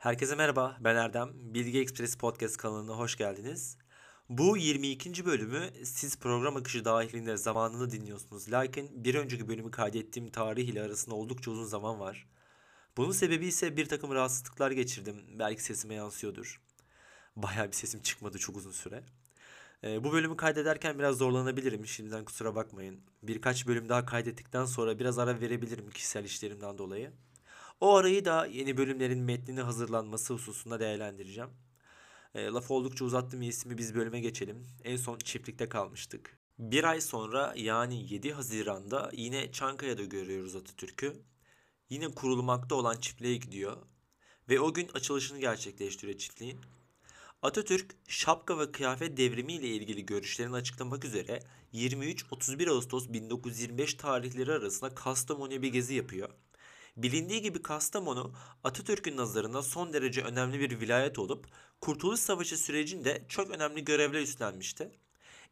Herkese merhaba, ben Erdem. Bilgi Express Podcast kanalına hoş geldiniz. Bu 22. bölümü siz program akışı dahilinde zamanını dinliyorsunuz. Lakin bir önceki bölümü kaydettiğim tarih ile arasında oldukça uzun zaman var. Bunun sebebi ise bir takım rahatsızlıklar geçirdim. Belki sesime yansıyordur. Bayağı bir sesim çıkmadı çok uzun süre. Ee, bu bölümü kaydederken biraz zorlanabilirim. Şimdiden kusura bakmayın. Birkaç bölüm daha kaydettikten sonra biraz ara verebilirim kişisel işlerimden dolayı. O arayı da yeni bölümlerin metnini hazırlanması hususunda değerlendireceğim. E, lafı oldukça uzattım ismi biz bölüme geçelim. En son çiftlikte kalmıştık. Bir ay sonra yani 7 Haziran'da yine Çankaya'da görüyoruz Atatürk'ü. Yine kurulmakta olan çiftliğe gidiyor. Ve o gün açılışını gerçekleştiriyor çiftliğin. Atatürk şapka ve kıyafet devrimi ile ilgili görüşlerini açıklamak üzere 23-31 Ağustos 1925 tarihleri arasında Kastamonu'ya bir gezi yapıyor. Bilindiği gibi Kastamonu Atatürk'ün nazarında son derece önemli bir vilayet olup Kurtuluş Savaşı sürecinde çok önemli görevler üstlenmişti.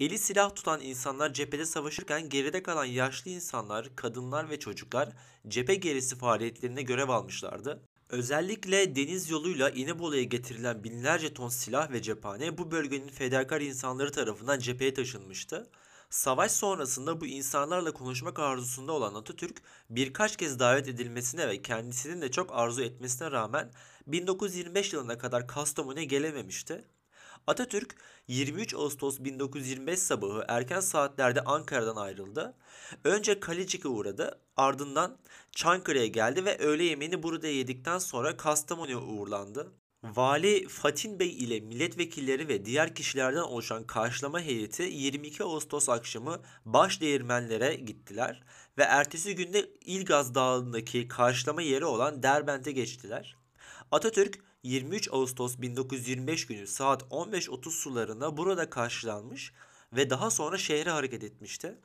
Eli silah tutan insanlar cephede savaşırken geride kalan yaşlı insanlar, kadınlar ve çocuklar cephe gerisi faaliyetlerine görev almışlardı. Özellikle deniz yoluyla İnebolu'ya getirilen binlerce ton silah ve cephane bu bölgenin fedakar insanları tarafından cepheye taşınmıştı. Savaş sonrasında bu insanlarla konuşmak arzusunda olan Atatürk birkaç kez davet edilmesine ve kendisinin de çok arzu etmesine rağmen 1925 yılına kadar Kastamonu'ya gelememişti. Atatürk 23 Ağustos 1925 sabahı erken saatlerde Ankara'dan ayrıldı. Önce Kalecik'e uğradı ardından Çankırı'ya geldi ve öğle yemeğini burada yedikten sonra Kastamonu'ya uğurlandı. Vali Fatin Bey ile milletvekilleri ve diğer kişilerden oluşan karşılama heyeti 22 Ağustos akşamı baş değirmenlere gittiler ve ertesi günde İlgaz Dağı'ndaki karşılama yeri olan Derbent'e geçtiler. Atatürk 23 Ağustos 1925 günü saat 15.30 sularında burada karşılanmış ve daha sonra şehre hareket etmişti.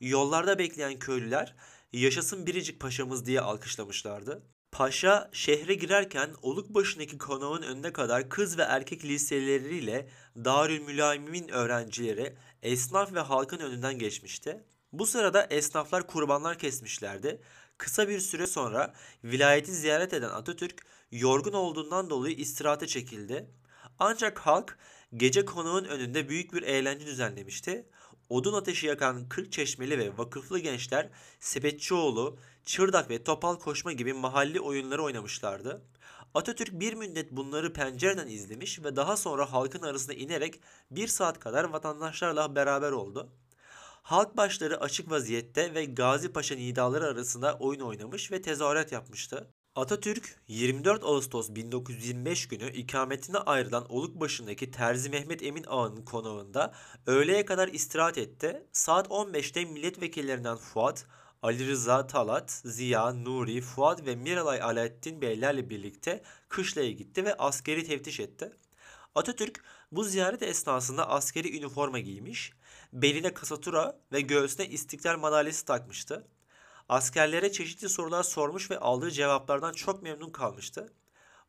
Yollarda bekleyen köylüler yaşasın biricik paşamız diye alkışlamışlardı. Paşa şehre girerken oluk başındaki konağın önüne kadar kız ve erkek liseleriyle Darül Mülayim'in öğrencileri esnaf ve halkın önünden geçmişti. Bu sırada esnaflar kurbanlar kesmişlerdi. Kısa bir süre sonra vilayeti ziyaret eden Atatürk yorgun olduğundan dolayı istirahate çekildi. Ancak halk gece konağın önünde büyük bir eğlence düzenlemişti. Odun ateşi yakan 40 çeşmeli ve vakıflı gençler Sepetçioğlu, çırdak ve topal koşma gibi mahalli oyunları oynamışlardı. Atatürk bir müddet bunları pencereden izlemiş ve daha sonra halkın arasına inerek bir saat kadar vatandaşlarla beraber oldu. Halk başları açık vaziyette ve Gazi Paşa nidaları arasında oyun oynamış ve tezahürat yapmıştı. Atatürk 24 Ağustos 1925 günü ikametine ayrılan Oluk başındaki Terzi Mehmet Emin Ağa'nın konağında öğleye kadar istirahat etti. Saat 15'te milletvekillerinden Fuat, Ali Rıza Talat, Ziya, Nuri, Fuat ve Miralay Alaaddin Beylerle birlikte kışlaya gitti ve askeri teftiş etti. Atatürk bu ziyaret esnasında askeri üniforma giymiş, beline kasatura ve göğsüne istiklal madalyası takmıştı. Askerlere çeşitli sorular sormuş ve aldığı cevaplardan çok memnun kalmıştı.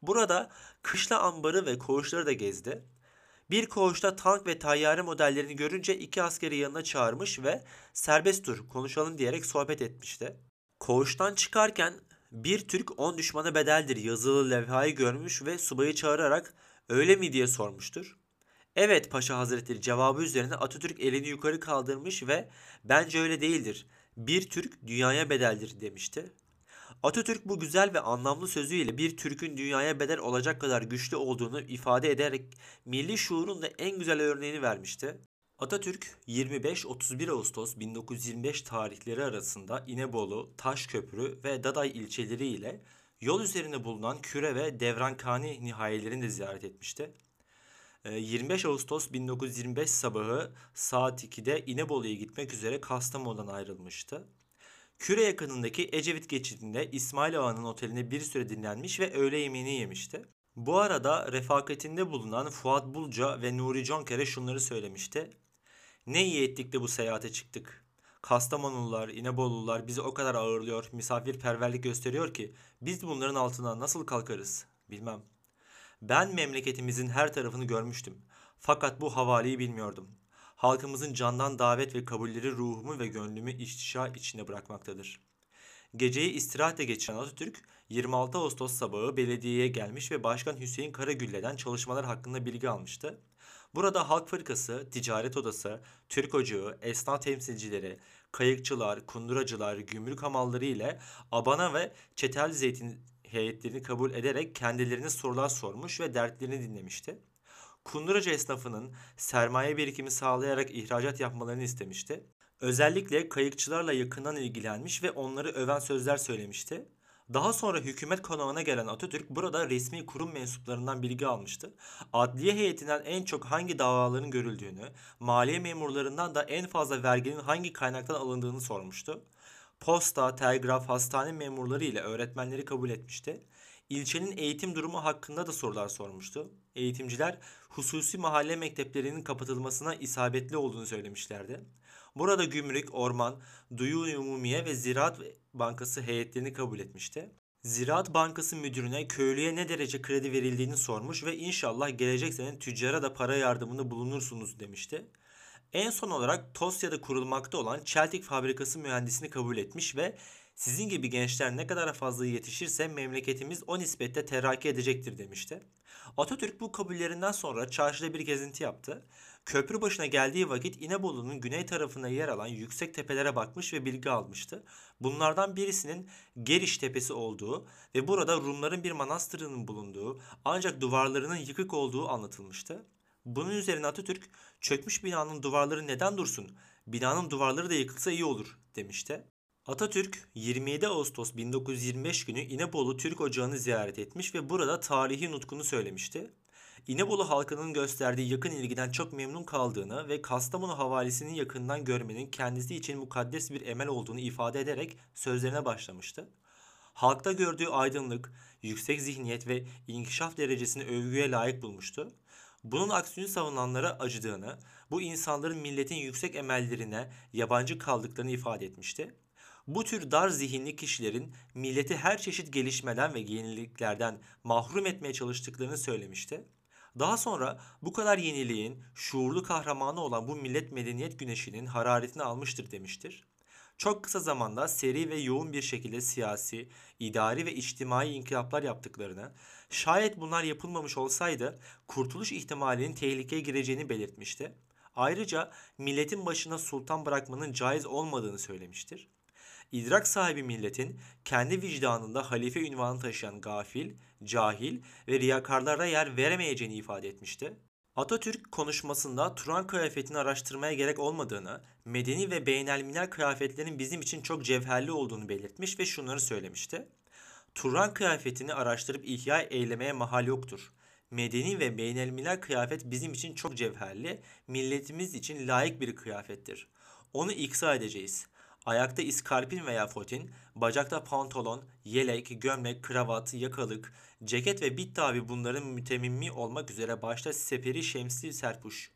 Burada kışla ambarı ve koğuşları da gezdi. Bir koğuşta tank ve tayyare modellerini görünce iki askeri yanına çağırmış ve serbest dur konuşalım diyerek sohbet etmişti. Koğuştan çıkarken bir Türk on düşmana bedeldir yazılı levhayı görmüş ve subayı çağırarak öyle mi diye sormuştur. Evet Paşa Hazretleri cevabı üzerine Atatürk elini yukarı kaldırmış ve bence öyle değildir. Bir Türk dünyaya bedeldir demişti. Atatürk bu güzel ve anlamlı sözüyle bir Türk'ün dünyaya bedel olacak kadar güçlü olduğunu ifade ederek milli şuurun da en güzel örneğini vermişti. Atatürk 25-31 Ağustos 1925 tarihleri arasında İnebolu, Taşköprü ve Daday ilçeleri ile yol üzerinde bulunan Küre ve Devrankani nihayelerini de ziyaret etmişti. 25 Ağustos 1925 sabahı saat 2'de İnebolu'ya gitmek üzere Kastamonu'dan ayrılmıştı. Küre yakınındaki Ecevit geçidinde İsmail Ağa'nın otelinde bir süre dinlenmiş ve öğle yemeğini yemişti. Bu arada refakatinde bulunan Fuat Bulca ve Nuri Conker'e şunları söylemişti. Ne iyi ettik de bu seyahate çıktık. Kastamonulular, İnebolular bizi o kadar ağırlıyor, misafirperverlik gösteriyor ki biz bunların altına nasıl kalkarız bilmem. Ben memleketimizin her tarafını görmüştüm. Fakat bu havaliyi bilmiyordum. Halkımızın candan davet ve kabulleri ruhumu ve gönlümü iştişa içinde bırakmaktadır. Geceyi istirahatle geçiren Atatürk 26 Ağustos sabahı belediyeye gelmiş ve Başkan Hüseyin Karagülle'den çalışmalar hakkında bilgi almıştı. Burada Halk Fırkası, Ticaret Odası, Türk Ocağı, esnaf temsilcileri, kayıkçılar, kunduracılar, gümrük hamalları ile Abana ve Çetel Zeytin heyetlerini kabul ederek kendilerine sorular sormuş ve dertlerini dinlemişti. Kunduracı esnafının sermaye birikimi sağlayarak ihracat yapmalarını istemişti. Özellikle kayıkçılarla yakından ilgilenmiş ve onları öven sözler söylemişti. Daha sonra hükümet konağına gelen Atatürk burada resmi kurum mensuplarından bilgi almıştı. Adliye heyetinden en çok hangi davaların görüldüğünü, maliye memurlarından da en fazla verginin hangi kaynaktan alındığını sormuştu. Posta, telgraf, hastane memurları ile öğretmenleri kabul etmişti. İlçenin eğitim durumu hakkında da sorular sormuştu. Eğitimciler hususi mahalle mekteplerinin kapatılmasına isabetli olduğunu söylemişlerdi. Burada gümrük, orman, duyu umumiye ve ziraat bankası heyetlerini kabul etmişti. Ziraat Bankası müdürüne köylüye ne derece kredi verildiğini sormuş ve inşallah gelecek sene tüccara da para yardımında bulunursunuz demişti. En son olarak Tosya'da kurulmakta olan Çeltik Fabrikası mühendisini kabul etmiş ve sizin gibi gençler ne kadar fazla yetişirse memleketimiz o nispette terakki edecektir demişti. Atatürk bu kabullerinden sonra çarşıda bir gezinti yaptı. Köprü başına geldiği vakit İnebolu'nun güney tarafına yer alan yüksek tepelere bakmış ve bilgi almıştı. Bunlardan birisinin Geriş Tepesi olduğu ve burada Rumların bir manastırının bulunduğu ancak duvarlarının yıkık olduğu anlatılmıştı. Bunun üzerine Atatürk çökmüş binanın duvarları neden dursun? Binanın duvarları da yıkılsa iyi olur demişti. Atatürk 27 Ağustos 1925 günü İnebolu Türk Ocağı'nı ziyaret etmiş ve burada tarihi nutkunu söylemişti. İnebolu halkının gösterdiği yakın ilgiden çok memnun kaldığını ve Kastamonu havalisini yakından görmenin kendisi için mukaddes bir emel olduğunu ifade ederek sözlerine başlamıştı. Halkta gördüğü aydınlık, yüksek zihniyet ve inkişaf derecesini övgüye layık bulmuştu. Bunun aksini savunanlara acıdığını, bu insanların milletin yüksek emellerine yabancı kaldıklarını ifade etmişti. Bu tür dar zihinli kişilerin milleti her çeşit gelişmeden ve yeniliklerden mahrum etmeye çalıştıklarını söylemişti. Daha sonra bu kadar yeniliğin şuurlu kahramanı olan bu millet medeniyet güneşinin hararetini almıştır demiştir. Çok kısa zamanda seri ve yoğun bir şekilde siyasi, idari ve içtimai inkılaplar yaptıklarını, şayet bunlar yapılmamış olsaydı kurtuluş ihtimalinin tehlikeye gireceğini belirtmişti. Ayrıca milletin başına sultan bırakmanın caiz olmadığını söylemiştir. İdrak sahibi milletin kendi vicdanında halife ünvanı taşıyan gafil, cahil ve riyakarlara yer veremeyeceğini ifade etmişti. Atatürk konuşmasında Turan kıyafetini araştırmaya gerek olmadığını, medeni ve beynelminel kıyafetlerin bizim için çok cevherli olduğunu belirtmiş ve şunları söylemişti. Turan kıyafetini araştırıp ihya eylemeye mahal yoktur. Medeni ve beynelminel kıyafet bizim için çok cevherli, milletimiz için layık bir kıyafettir. Onu iksa edeceğiz. Ayakta iskarpin veya fotin, bacakta pantolon, yelek, gömlek, kravat, yakalık, ceket ve bit tabi bunların mütemimmi olmak üzere başta seperi şemsi serpuş.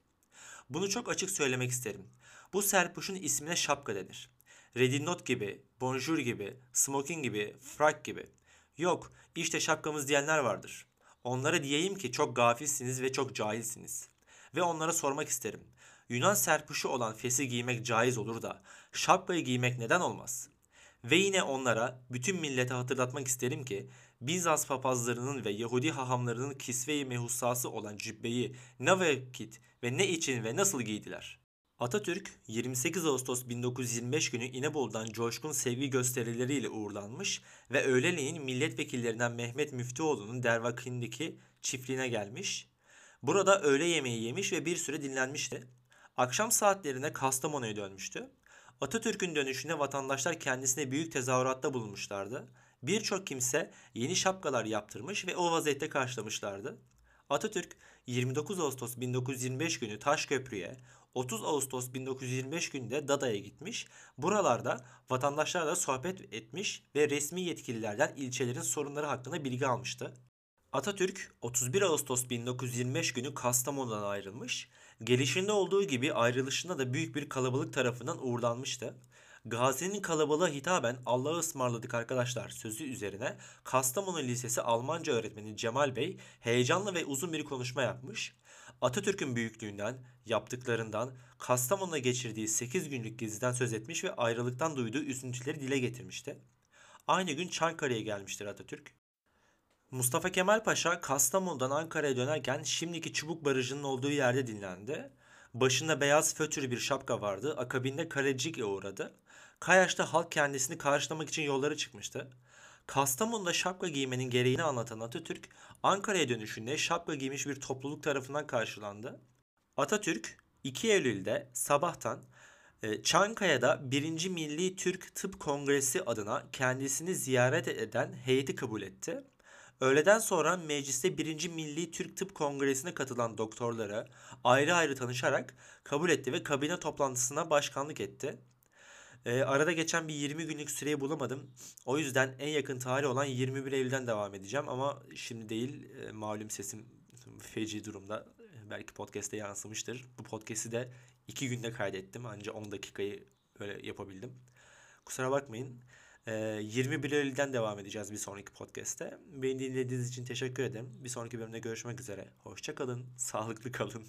Bunu çok açık söylemek isterim. Bu serpuşun ismine şapka denir. Redinot gibi, bonjour gibi, smoking gibi, frak gibi. Yok, işte şapkamız diyenler vardır. Onlara diyeyim ki çok gafilsiniz ve çok cahilsiniz. Ve onlara sormak isterim. Yunan serpuşu olan fesi giymek caiz olur da şapkayı giymek neden olmaz? Ve yine onlara bütün millete hatırlatmak isterim ki Bizans papazlarının ve Yahudi hahamlarının kisve-i mehussası olan cübbeyi ne vakit ve ne için ve nasıl giydiler? Atatürk 28 Ağustos 1925 günü İnebolu'dan coşkun sevgi gösterileriyle uğurlanmış ve öğleleyin milletvekillerinden Mehmet Müftüoğlu'nun Dervakindeki çiftliğine gelmiş. Burada öğle yemeği yemiş ve bir süre dinlenmişti. Akşam saatlerinde Kastamonu'ya dönmüştü. Atatürk'ün dönüşüne vatandaşlar kendisine büyük tezahüratta bulunmuşlardı. Birçok kimse yeni şapkalar yaptırmış ve o vaziyette karşılamışlardı. Atatürk 29 Ağustos 1925 günü Taşköprü'ye, 30 Ağustos 1925 günde Dada'ya gitmiş. Buralarda vatandaşlarla sohbet etmiş ve resmi yetkililerden ilçelerin sorunları hakkında bilgi almıştı. Atatürk 31 Ağustos 1925 günü Kastamonu'dan ayrılmış. Gelişinde olduğu gibi ayrılışında da büyük bir kalabalık tarafından uğurlanmıştı. Gazi'nin kalabalığa hitaben Allah'a ısmarladık arkadaşlar sözü üzerine Kastamonu Lisesi Almanca öğretmeni Cemal Bey heyecanlı ve uzun bir konuşma yapmış. Atatürk'ün büyüklüğünden, yaptıklarından, Kastamonu'na geçirdiği 8 günlük geziden söz etmiş ve ayrılıktan duyduğu üzüntüleri dile getirmişti. Aynı gün Çankaya'ya gelmiştir Atatürk. Mustafa Kemal Paşa Kastamonu'dan Ankara'ya dönerken şimdiki Çubuk Barajı'nın olduğu yerde dinlendi. Başında beyaz fötürü bir şapka vardı. Akabinde Kalecik'e uğradı. Kayaş'ta halk kendisini karşılamak için yollara çıkmıştı. Kastamonu'da şapka giymenin gereğini anlatan Atatürk, Ankara'ya dönüşünde şapka giymiş bir topluluk tarafından karşılandı. Atatürk 2 Eylül'de sabahtan e, Çankaya'da 1. Milli Türk Tıp Kongresi adına kendisini ziyaret eden heyeti kabul etti. Öğleden sonra mecliste 1. Milli Türk Tıp Kongresi'ne katılan doktorlara ayrı ayrı tanışarak kabul etti ve kabine toplantısına başkanlık etti. E, arada geçen bir 20 günlük süreyi bulamadım. O yüzden en yakın tarih olan 21 Eylül'den devam edeceğim ama şimdi değil e, malum sesim feci durumda. Belki podcast'te yansımıştır. Bu podcast'i de 2 günde kaydettim. Ancak 10 dakikayı böyle yapabildim. Kusura bakmayın. E, 21 Eylül'den devam edeceğiz bir sonraki podcast'te. Beni dinlediğiniz için teşekkür ederim. Bir sonraki bölümde görüşmek üzere. Hoşçakalın, sağlıklı kalın.